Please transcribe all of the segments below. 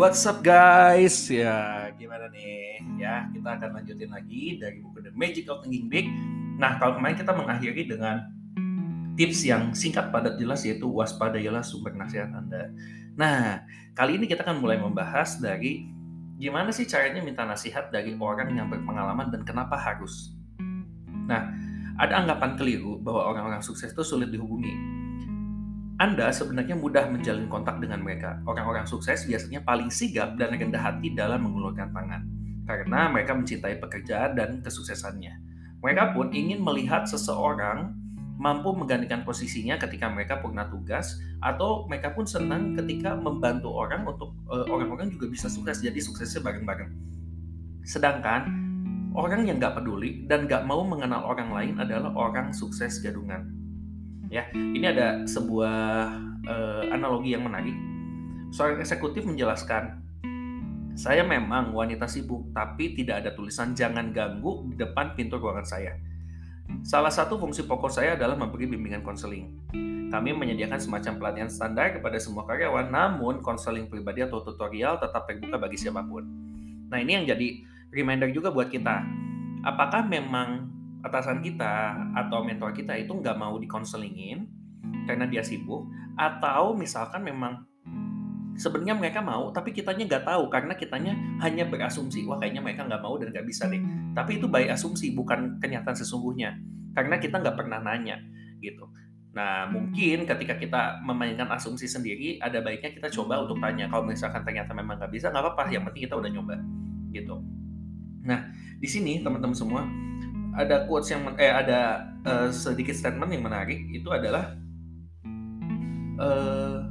What's up guys? Ya gimana nih? Ya kita akan lanjutin lagi dari buku The Magic of Thinking Big. Nah kalau kemarin kita mengakhiri dengan tips yang singkat padat jelas yaitu waspadailah sumber nasihat Anda. Nah kali ini kita akan mulai membahas dari gimana sih caranya minta nasihat dari orang yang berpengalaman dan kenapa harus. Nah ada anggapan keliru bahwa orang-orang sukses itu sulit dihubungi anda sebenarnya mudah menjalin kontak dengan mereka. Orang-orang sukses biasanya paling sigap dan rendah hati dalam mengulurkan tangan, karena mereka mencintai pekerjaan dan kesuksesannya. Mereka pun ingin melihat seseorang mampu menggantikan posisinya ketika mereka pernah tugas, atau mereka pun senang ketika membantu orang untuk uh, orang-orang juga bisa sukses, jadi suksesnya bareng-bareng. Sedangkan orang yang nggak peduli dan nggak mau mengenal orang lain adalah orang sukses gadungan Ya, ini ada sebuah uh, analogi yang menarik. Seorang eksekutif menjelaskan, saya memang wanita sibuk, tapi tidak ada tulisan jangan ganggu di depan pintu ruangan saya. Salah satu fungsi pokok saya adalah memberi bimbingan konseling. Kami menyediakan semacam pelatihan standar kepada semua karyawan, namun konseling pribadi atau tutorial tetap terbuka bagi siapa pun. Nah ini yang jadi reminder juga buat kita. Apakah memang atasan kita atau mentor kita itu nggak mau dikonselingin karena dia sibuk atau misalkan memang sebenarnya mereka mau tapi kitanya nggak tahu karena kitanya hanya berasumsi wah kayaknya mereka nggak mau dan nggak bisa deh. Tapi itu baik asumsi bukan kenyataan sesungguhnya karena kita nggak pernah nanya gitu. Nah mungkin ketika kita memainkan asumsi sendiri ada baiknya kita coba untuk tanya. Kalau misalkan ternyata memang nggak bisa nggak apa-apa yang penting kita udah nyoba gitu. Nah di sini teman-teman semua ada quotes yang eh ada uh, sedikit statement yang menarik itu adalah uh,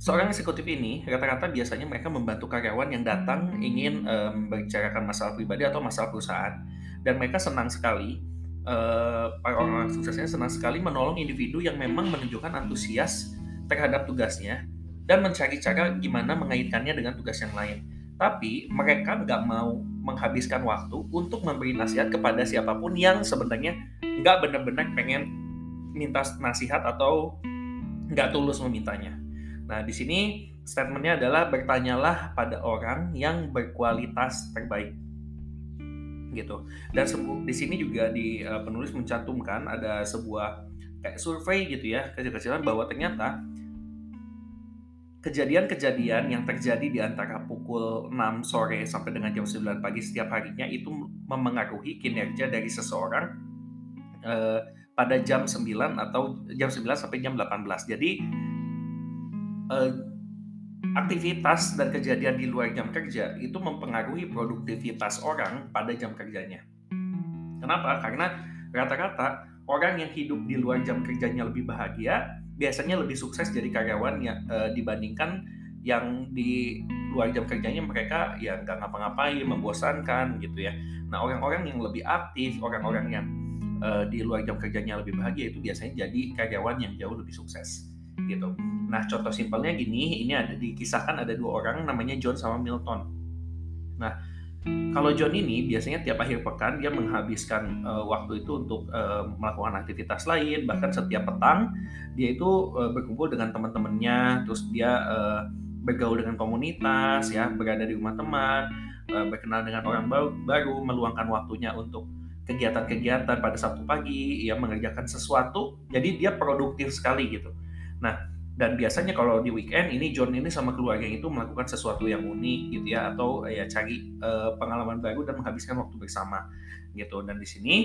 seorang eksekutif ini rata-rata biasanya mereka membantu karyawan yang datang ingin um, membicarakan masalah pribadi atau masalah perusahaan. Dan mereka senang sekali uh, para orang-orang suksesnya senang sekali menolong individu yang memang menunjukkan antusias terhadap tugasnya dan mencari cara gimana mengaitkannya dengan tugas yang lain. Tapi mereka nggak mau menghabiskan waktu untuk memberi nasihat kepada siapa pun yang sebenarnya nggak benar-benar pengen minta nasihat atau nggak tulus memintanya. Nah, di sini statementnya adalah bertanyalah pada orang yang berkualitas terbaik gitu. Dan di sini juga di uh, penulis mencantumkan ada sebuah kayak survei gitu ya kecil-kecilan bahwa ternyata kejadian-kejadian yang terjadi di antara pukul 6 sore sampai dengan jam 9 pagi setiap harinya itu memengaruhi kinerja dari seseorang eh, pada jam 9 atau jam 9 sampai jam 18. Jadi eh, aktivitas dan kejadian di luar jam kerja itu mempengaruhi produktivitas orang pada jam kerjanya. Kenapa? Karena rata-rata orang yang hidup di luar jam kerjanya lebih bahagia biasanya lebih sukses jadi karyawan ya uh, dibandingkan yang di luar jam kerjanya mereka ya nggak ngapa-ngapain, membosankan gitu ya. Nah orang-orang yang lebih aktif, orang-orang yang uh, di luar jam kerjanya lebih bahagia itu biasanya jadi karyawan yang jauh lebih sukses gitu. Nah contoh simpelnya gini, ini ada dikisahkan ada dua orang namanya John sama Milton. Nah kalau John ini biasanya tiap akhir pekan dia menghabiskan uh, waktu itu untuk uh, melakukan aktivitas lain, bahkan setiap petang dia itu uh, berkumpul dengan teman-temannya, terus dia uh, bergaul dengan komunitas, ya berada di rumah teman, uh, berkenal dengan orang baru, baru, meluangkan waktunya untuk kegiatan-kegiatan. Pada Sabtu pagi, ya mengerjakan sesuatu, jadi dia produktif sekali gitu. Nah dan biasanya kalau di weekend ini John ini sama keluarga itu melakukan sesuatu yang unik gitu ya atau ya cari uh, pengalaman baru dan menghabiskan waktu bersama gitu. Dan di sini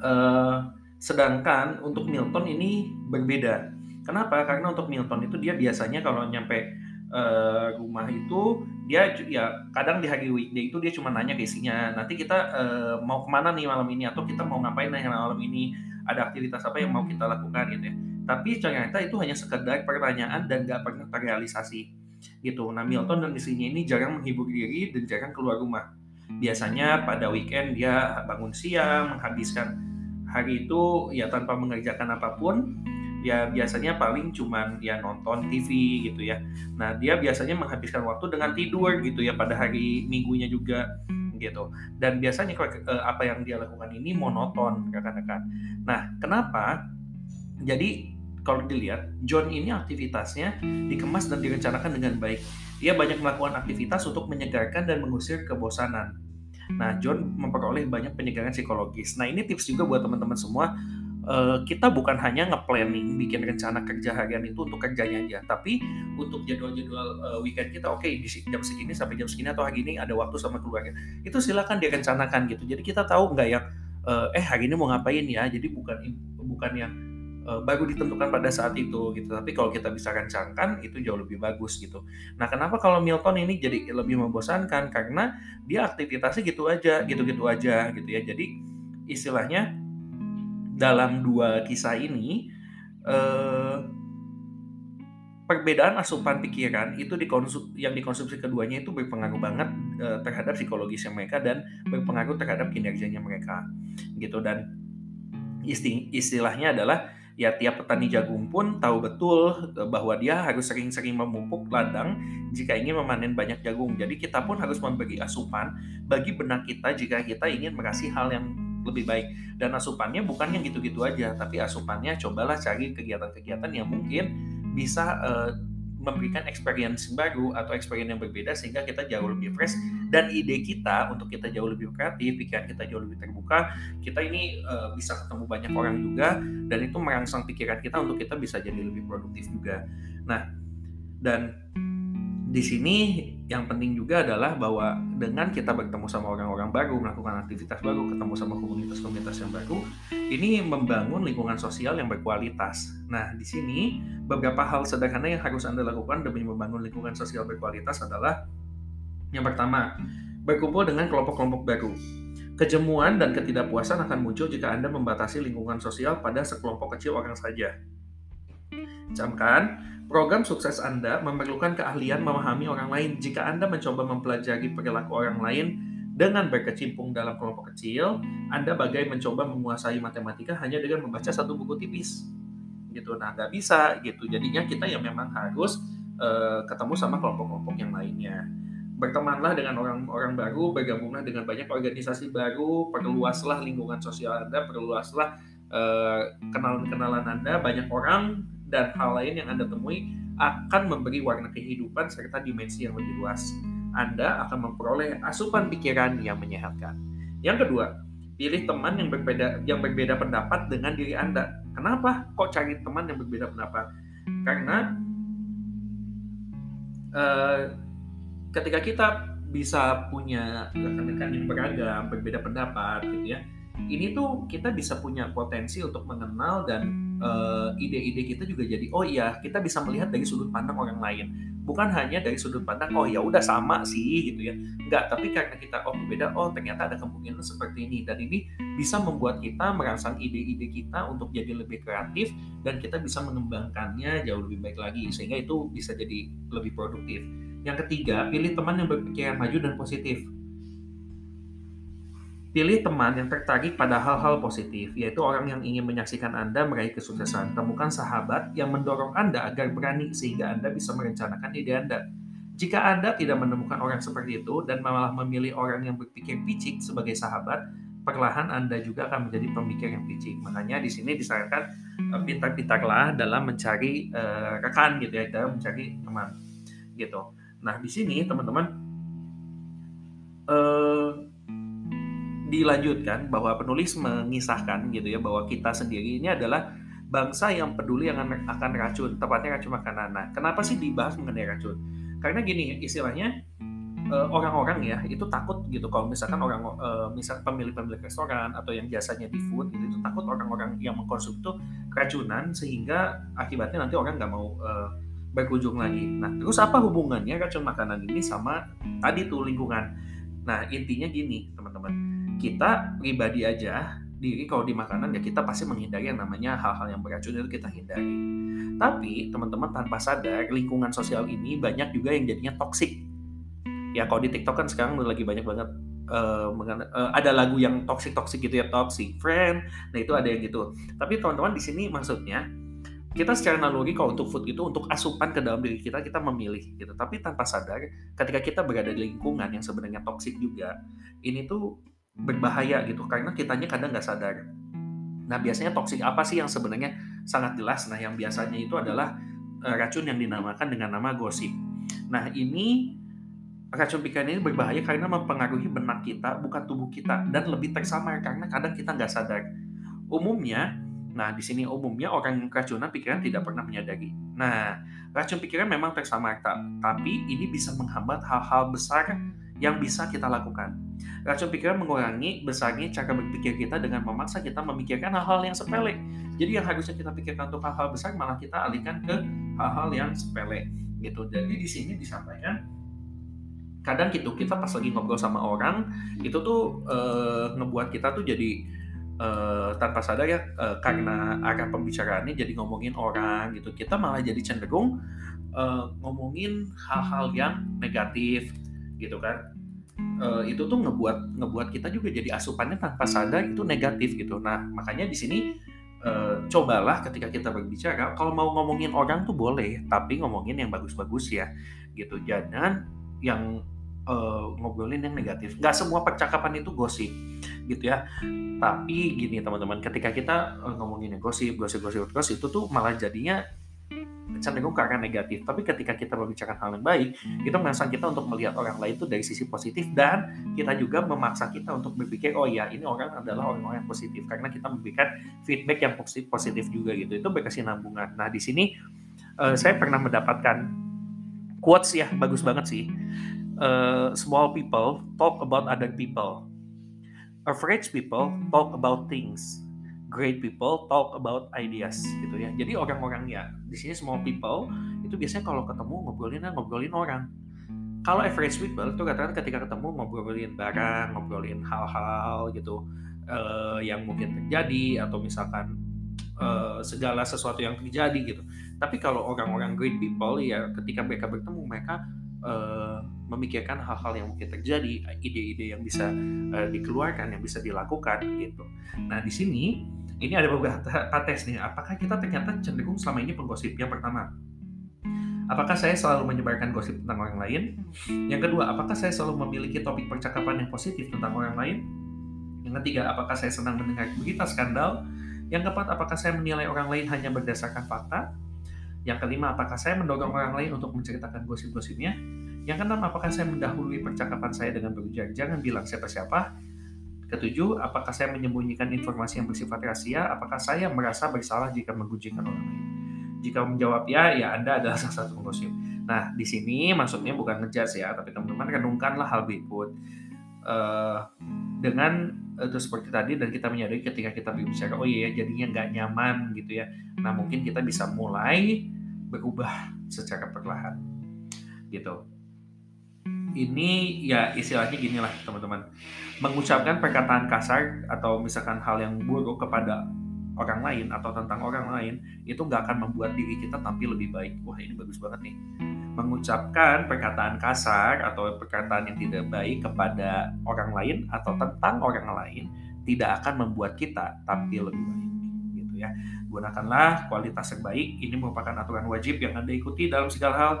uh, sedangkan untuk Milton ini berbeda. Kenapa? Karena untuk Milton itu dia biasanya kalau nyampe uh, rumah itu dia ya kadang di hari weekday itu dia cuma nanya ke isinya nanti kita uh, mau ke mana nih malam ini? Atau kita mau ngapain nih malam ini? Ada aktivitas apa yang mau kita lakukan? gitu ya tapi ternyata itu hanya sekedar pertanyaan dan gak pernah terrealisasi gitu. Nah Milton dan istrinya ini jarang menghibur diri dan jarang keluar rumah. Biasanya pada weekend dia bangun siang, menghabiskan hari itu ya tanpa mengerjakan apa pun. Ya biasanya paling cuman ya nonton TV gitu ya. Nah dia biasanya menghabiskan waktu dengan tidur gitu ya pada hari minggunya juga gitu. Dan biasanya eh, apa yang dia lakukan ini monoton rekan-rekan. Nah kenapa? Jadi kalau dilihat John ini aktivitasnya dikemas dan direncanakan dengan baik. Ia banyak melakukan aktivitas untuk menyegarkan dan mengusir kebosanan. Nah, John memperoleh banyak penyegaran psikologis. Nah, ini tips juga buat teman-teman semua uh, kita bukan hanya nge-planning bikin rencana kerja harian itu untuk kerjanya aja, tapi untuk jadwal-jadwal uh, weekend kita, oke okay, jam segini sampai jam segini atau hari ini ada waktu sama keluarga, itu silakan direncanakan gitu. Jadi kita tahu nggak yang uh, eh hari ini mau ngapain ya, jadi bukan bukan yang uh, baru ditentukan pada saat itu gitu. Tapi kalau kita bisa rencanakan itu jauh lebih bagus gitu. Nah, kenapa kalau Milton ini jadi lebih membosankan? Karena dia aktivitasnya gitu aja, gitu-gitu aja gitu ya. Jadi istilahnya dalam dua kisah ini eh, perbedaan asupan pikiran itu dikonsum yang dikonsumsi keduanya itu berpengaruh banget eh, terhadap psikologisnya mereka dan berpengaruh terhadap kinerjanya mereka gitu dan isti istilahnya adalah ya tiap petani jagung pun tahu betul eh, bahwa dia harus sering-sering memupuk ladang jika ingin memanen banyak jagung. Jadi kita pun harus memberi asupan bagi benak kita jika kita ingin merasih hal yang lebih baik. Dan asupannya bukan yang gitu-gitu aja, tapi asupannya cobalah cari kegiatan-kegiatan yang mungkin bisa uh, memberikan experience baru atau experience yang berbeda sehingga kita jauh lebih fresh dan ide kita untuk kita jauh lebih kreatif, pikiran kita jauh lebih terbuka, kita ini uh, bisa ketemu banyak orang juga dan itu merangsang pikiran kita untuk kita bisa jadi lebih produktif juga. Nah, dan di sini yang penting juga adalah bahwa dengan kita bertemu sama orang-orang baru, melakukan aktivitas baru, ketemu sama komunitas-komunitas yang baru, ini membangun lingkungan sosial yang berkualitas. Nah, di sini beberapa hal sederhana yang harus Anda lakukan demi membangun lingkungan sosial berkualitas adalah yang pertama, berkumpul dengan kelompok-kelompok baru. Kejemuan dan ketidakpuasan akan muncul jika Anda membatasi lingkungan sosial pada sekelompok kecil orang saja. Camkan, Program sukses Anda memerlukan keahlian memahami orang lain. Jika Anda mencoba mempelajari perilaku orang lain dengan berkecimpung dalam kelompok kecil, Anda bagai mencoba menguasai matematika hanya dengan membaca satu buku tipis. Gitu. Nah, nggak bisa gitu. Jadinya kita ya memang harus uh, ketemu sama kelompok-kelompok yang lainnya. Bertemanlah dengan orang-orang baru, bergabunglah dengan banyak organisasi baru, perluaslah lingkungan sosial Anda, perluaslah uh, kenalan-kenalan Anda, banyak orang dan hal lain yang Anda temui akan memberi warna kehidupan serta dimensi yang lebih luas. Anda akan memperoleh asupan pikiran yang menyehatkan. Yang kedua, pilih teman yang berbeda yang berbeda pendapat dengan diri Anda. Kenapa kok cari teman yang berbeda pendapat? Karena uh, ketika kita bisa punya rekan-rekan yang beragam, berbeda pendapat gitu ya. Ini tuh kita bisa punya potensi untuk mengenal dan uh, ide-ide kita juga jadi oh iya kita bisa melihat dari sudut pandang orang lain. Bukan hanya dari sudut pandang oh ya udah sama sih gitu ya. Enggak tapi karena kita oh berbeda oh ternyata ada kemungkinan seperti ini. Dan ini bisa membuat kita merangsang ide-ide kita untuk jadi lebih kreatif dan kita bisa mengembangkannya jauh lebih baik lagi sehingga itu bisa jadi lebih produktif. Yang ketiga pilih teman yang berpikiran maju dan positif Pilih teman yang tertarik pada hal-hal positif, yaitu orang yang ingin menyaksikan Anda meraih kesuksesan. Temukan sahabat yang mendorong Anda agar berani sehingga Anda bisa merencanakan ide Anda. Jika Anda tidak menemukan orang seperti itu dan malah memilih orang yang berpikir picik sebagai sahabat, perlahan Anda juga akan menjadi pemikir yang picik. Makanya di sini disarankan uh, pintar-pintarlah dalam mencari uh, rekan gitu ya, dalam mencari teman gitu. Nah di sini teman-teman dilanjutkan bahwa penulis mengisahkan gitu ya bahwa kita sendiri ini adalah bangsa yang peduli yang akan racun, tepatnya racun makanan. Nah, kenapa sih dibahas mengenai racun? Karena gini, istilahnya eh, orang-orang ya itu takut gitu kalau misalkan orang uh, misal pemilik-pemilik restoran atau yang jasanya di food gitu itu takut orang-orang yang mengkonsumsi itu keracunan sehingga akibatnya nanti orang nggak mau uh, berkunjung lagi. Nah, terus apa hubungannya racun makanan ini sama tadi tuh lingkungan? Nah, intinya gini, teman-teman kita pribadi aja diri kalau di makanan ya kita pasti menghindari yang namanya hal-hal yang beracun itu kita hindari. Tapi teman-teman tanpa sadar lingkungan sosial ini banyak juga yang jadinya toksik. Ya kalau di TikTok kan sekarang lagi banyak banget uh, uh, ada lagu yang toxic toxic gitu ya toxic friend. Nah itu ada yang gitu. Tapi teman-teman di sini maksudnya kita secara naluri kalau untuk food itu untuk asupan ke dalam diri kita kita memilih gitu. Tapi tanpa sadar ketika kita berada di lingkungan yang sebenarnya toksik juga ini tuh berbahaya gitu karena kitanya kadang nggak sadar. Nah biasanya toksik apa sih yang sebenarnya sangat jelas? Nah yang biasanya itu adalah uh, racun yang dinamakan dengan nama gosip. Nah, ini racun pikiran ini berbahaya karena mempengaruhi benak kita, bukan tubuh kita, dan lebih tersamar karena kadang kita nggak sadar. Umumnya, nah di sini umumnya orang keracunan pikiran tidak pernah menyadari. Nah, racun pikiran memang tersamar, tapi ini bisa menghambat hal-hal besar yang bisa kita lakukan. Racun pikiran mengurangi besarnya cara berpikir kita dengan memaksa kita memikirkan hal-hal yang sepele. Jadi yang harusnya kita pikirkan untuk hal-hal besar malah kita alihkan ke hal-hal yang sepele gitu. Jadi di sini disampaikan kadang gitu kita pas lagi ngobrol sama orang itu tuh uh, ngebuat kita tuh jadi uh, tanpa sadar ya uh, karena arah pembicaraannya jadi ngomongin orang gitu kita malah jadi cenderung ngomongin hal-hal yang negatif gitu kan uh, itu tuh ngebuat ngebuat kita juga jadi asupannya tanpa sadar itu negatif gitu nah makanya di sini uh, cobalah ketika kita berbicara kalau mau ngomongin orang tuh boleh tapi ngomongin yang bagus-bagus ya gitu jangan yang uh, ngobrolin yang negatif. Nggak semua percakapan itu gosip, gitu ya. Tapi gini teman-teman, ketika kita ngomongin gosip, gosip, gosip, gosip itu tuh malah jadinya cenderung ke arah negatif. Tapi ketika kita membicarakan hal yang baik, kita merasa kita untuk melihat orang lain itu dari sisi positif dan kita juga memaksa kita untuk berpikir, oh ya ini orang adalah orang-orang yang positif karena kita memberikan feedback yang positif positif juga gitu. Itu berkesinambungan. Nah di sini uh, saya pernah mendapatkan quotes ya bagus banget sih uh, small people talk about other people. Average people talk about things. Great people talk about ideas gitu ya. Jadi orang-orang ya di sini small people itu biasanya kalau ketemu ngobrolin ngobrolin orang. Kalau average people itu katakan ketika ketemu ngobrolin barang, ngobrolin hal-hal gitu uh, yang mungkin terjadi atau misalkan uh, segala sesuatu yang terjadi gitu. Tapi kalau orang-orang great people ya ketika mereka bertemu mereka uh, memikirkan hal-hal yang mungkin terjadi, ide-ide yang bisa uh, dikeluarkan, yang bisa dilakukan gitu. Nah di sini ini ada beberapa tes nih. Apakah kita ternyata cenderung selama ini penggosip? Yang pertama, apakah saya selalu menyebarkan gosip tentang orang lain? Yang kedua, apakah saya selalu memiliki topik percakapan yang positif tentang orang lain? Yang ketiga, apakah saya senang mendengar berita skandal? Yang keempat, apakah saya menilai orang lain hanya berdasarkan fakta? Yang kelima, apakah saya mendorong orang lain untuk menceritakan gosip-gosipnya? Yang keenam, apakah saya mendahului percakapan saya dengan berujar jangan bilang siapa-siapa? Ketujuh, apakah saya menyembunyikan informasi yang bersifat rahasia? Apakah saya merasa bersalah jika menggunjingkan orang lain? Jika menjawab ya, ya Anda adalah salah satu penggosip. Nah, di sini maksudnya bukan ngejudge ya, tapi teman-teman renungkanlah hal berikut. Uh, dengan itu seperti tadi dan kita menyadari ketika kita berbicara oh iya jadinya nggak nyaman gitu ya nah mungkin kita bisa mulai berubah secara perlahan gitu ini ya istilahnya gini lah teman-teman. Mengucapkan perkataan kasar atau misalkan hal yang buruk kepada orang lain atau tentang orang lain itu nggak akan membuat diri kita tampil lebih baik. Wah ini bagus banget nih. Mengucapkan perkataan kasar atau perkataan yang tidak baik kepada orang lain atau tentang orang lain tidak akan membuat kita tampil lebih baik gitu ya gunakanlah kualitas yang baik. Ini merupakan aturan wajib yang Anda ikuti dalam segala hal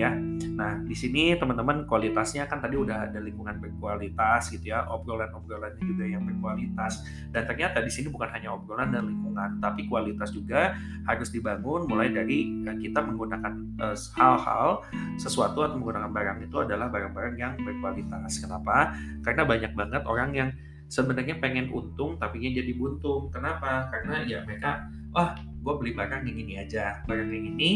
ya. Nah, di sini teman-teman kualitasnya kan tadi udah ada lingkungan berkualitas gitu ya, obrolan-obrolannya juga yang berkualitas. Dan ternyata di sini bukan hanya obrolan dan lingkungan, tapi kualitas juga harus dibangun mulai dari eh, kita menggunakan eh, hal-hal sesuatu atau menggunakan barang itu adalah barang-barang yang berkualitas. Kenapa? Karena banyak banget orang yang sebenarnya pengen untung tapi jadi buntung. Kenapa? Karena ya mereka wah gue beli barang yang ini aja barang yang ini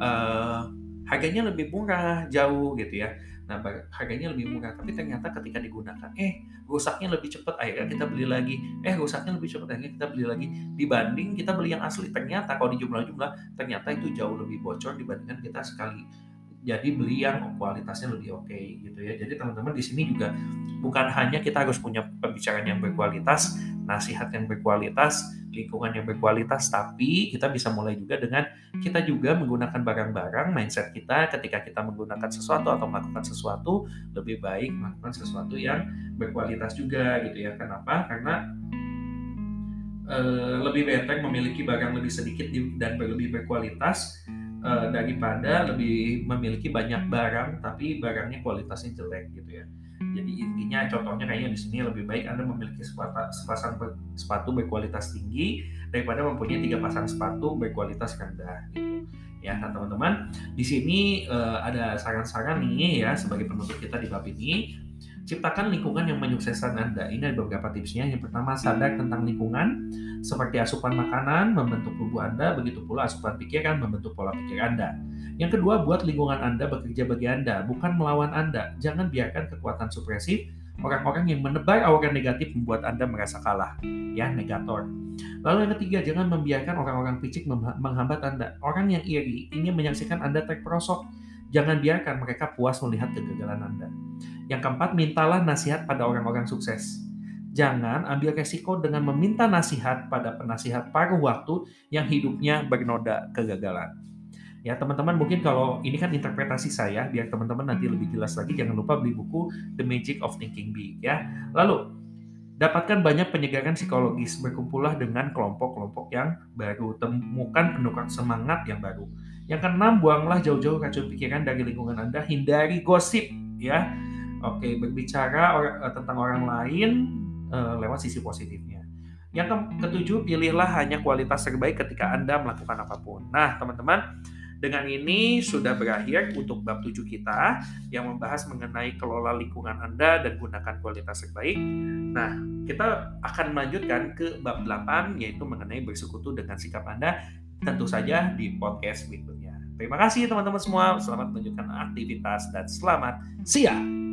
uh, harganya lebih murah jauh gitu ya. Nah harganya lebih murah tapi ternyata ketika digunakan eh rusaknya lebih cepat akhirnya kita beli lagi. Eh rusaknya lebih cepat akhirnya kita beli lagi. Dibanding kita beli yang asli ternyata kalau di jumlah-jumlah ternyata itu jauh lebih bocor dibandingkan kita sekali jadi beli yang kualitasnya lebih oke okay, gitu ya. Jadi teman-teman di sini juga bukan hanya kita harus punya pembicaraan yang berkualitas nasihat yang berkualitas lingkungan yang berkualitas, tapi kita bisa mulai juga dengan kita juga menggunakan barang-barang mindset kita ketika kita menggunakan sesuatu atau melakukan sesuatu lebih baik melakukan sesuatu yang berkualitas juga gitu ya. Kenapa? Karena e, lebih better memiliki barang lebih sedikit dan lebih berkualitas e, daripada lebih memiliki banyak barang tapi barangnya kualitasnya jelek gitu ya. Jadi intinya contohnya kayaknya di sini lebih baik Anda memiliki sepasang sepatu berkualitas tinggi daripada mempunyai tiga pasang sepatu berkualitas rendah gitu. Ya, nah teman-teman, di sini uh, ada saran-saran nih ya sebagai penutup kita di bab ini. Ciptakan lingkungan yang menyukseskan Anda. Ini ada beberapa tipsnya. Yang pertama, sadar tentang lingkungan, seperti asupan makanan membentuk tubuh Anda, begitu pula asupan pikiran membentuk pola pikir Anda. Yang kedua, buat lingkungan Anda bekerja bagi Anda, bukan melawan Anda. Jangan biarkan kekuatan supresif orang-orang yang menebar aura negatif membuat Anda merasa kalah, ya, negator. Lalu yang ketiga, jangan membiarkan orang-orang picik menghambat Anda. Orang yang iri ingin menyaksikan Anda terperosok. Jangan biarkan mereka puas melihat kegagalan Anda. Yang keempat, mintalah nasihat pada orang-orang sukses. Jangan ambil resiko dengan meminta nasihat pada penasihat paruh waktu yang hidupnya bernoda kegagalan. Ya, teman-teman mungkin kalau ini kan interpretasi saya, biar teman-teman nanti lebih jelas lagi, jangan lupa beli buku The Magic of Thinking Big ya. Lalu, dapatkan banyak penyegaran psikologis, berkumpullah dengan kelompok-kelompok yang baru, temukan pendukung semangat yang baru. Yang keenam, buanglah jauh-jauh racun pikiran dari lingkungan Anda, hindari gosip ya Oke, berbicara or, uh, tentang orang lain uh, lewat sisi positifnya. Yang ke ketujuh, pilihlah hanya kualitas terbaik ketika Anda melakukan apa pun. Nah, teman-teman, dengan ini sudah berakhir untuk bab 7 kita yang membahas mengenai kelola lingkungan Anda dan gunakan kualitas terbaik. Nah, kita akan melanjutkan ke bab 8 yaitu mengenai bersekutu dengan sikap Anda tentu saja di podcast berikutnya. Terima kasih teman-teman semua, selamat menunjukkan aktivitas dan selamat siang.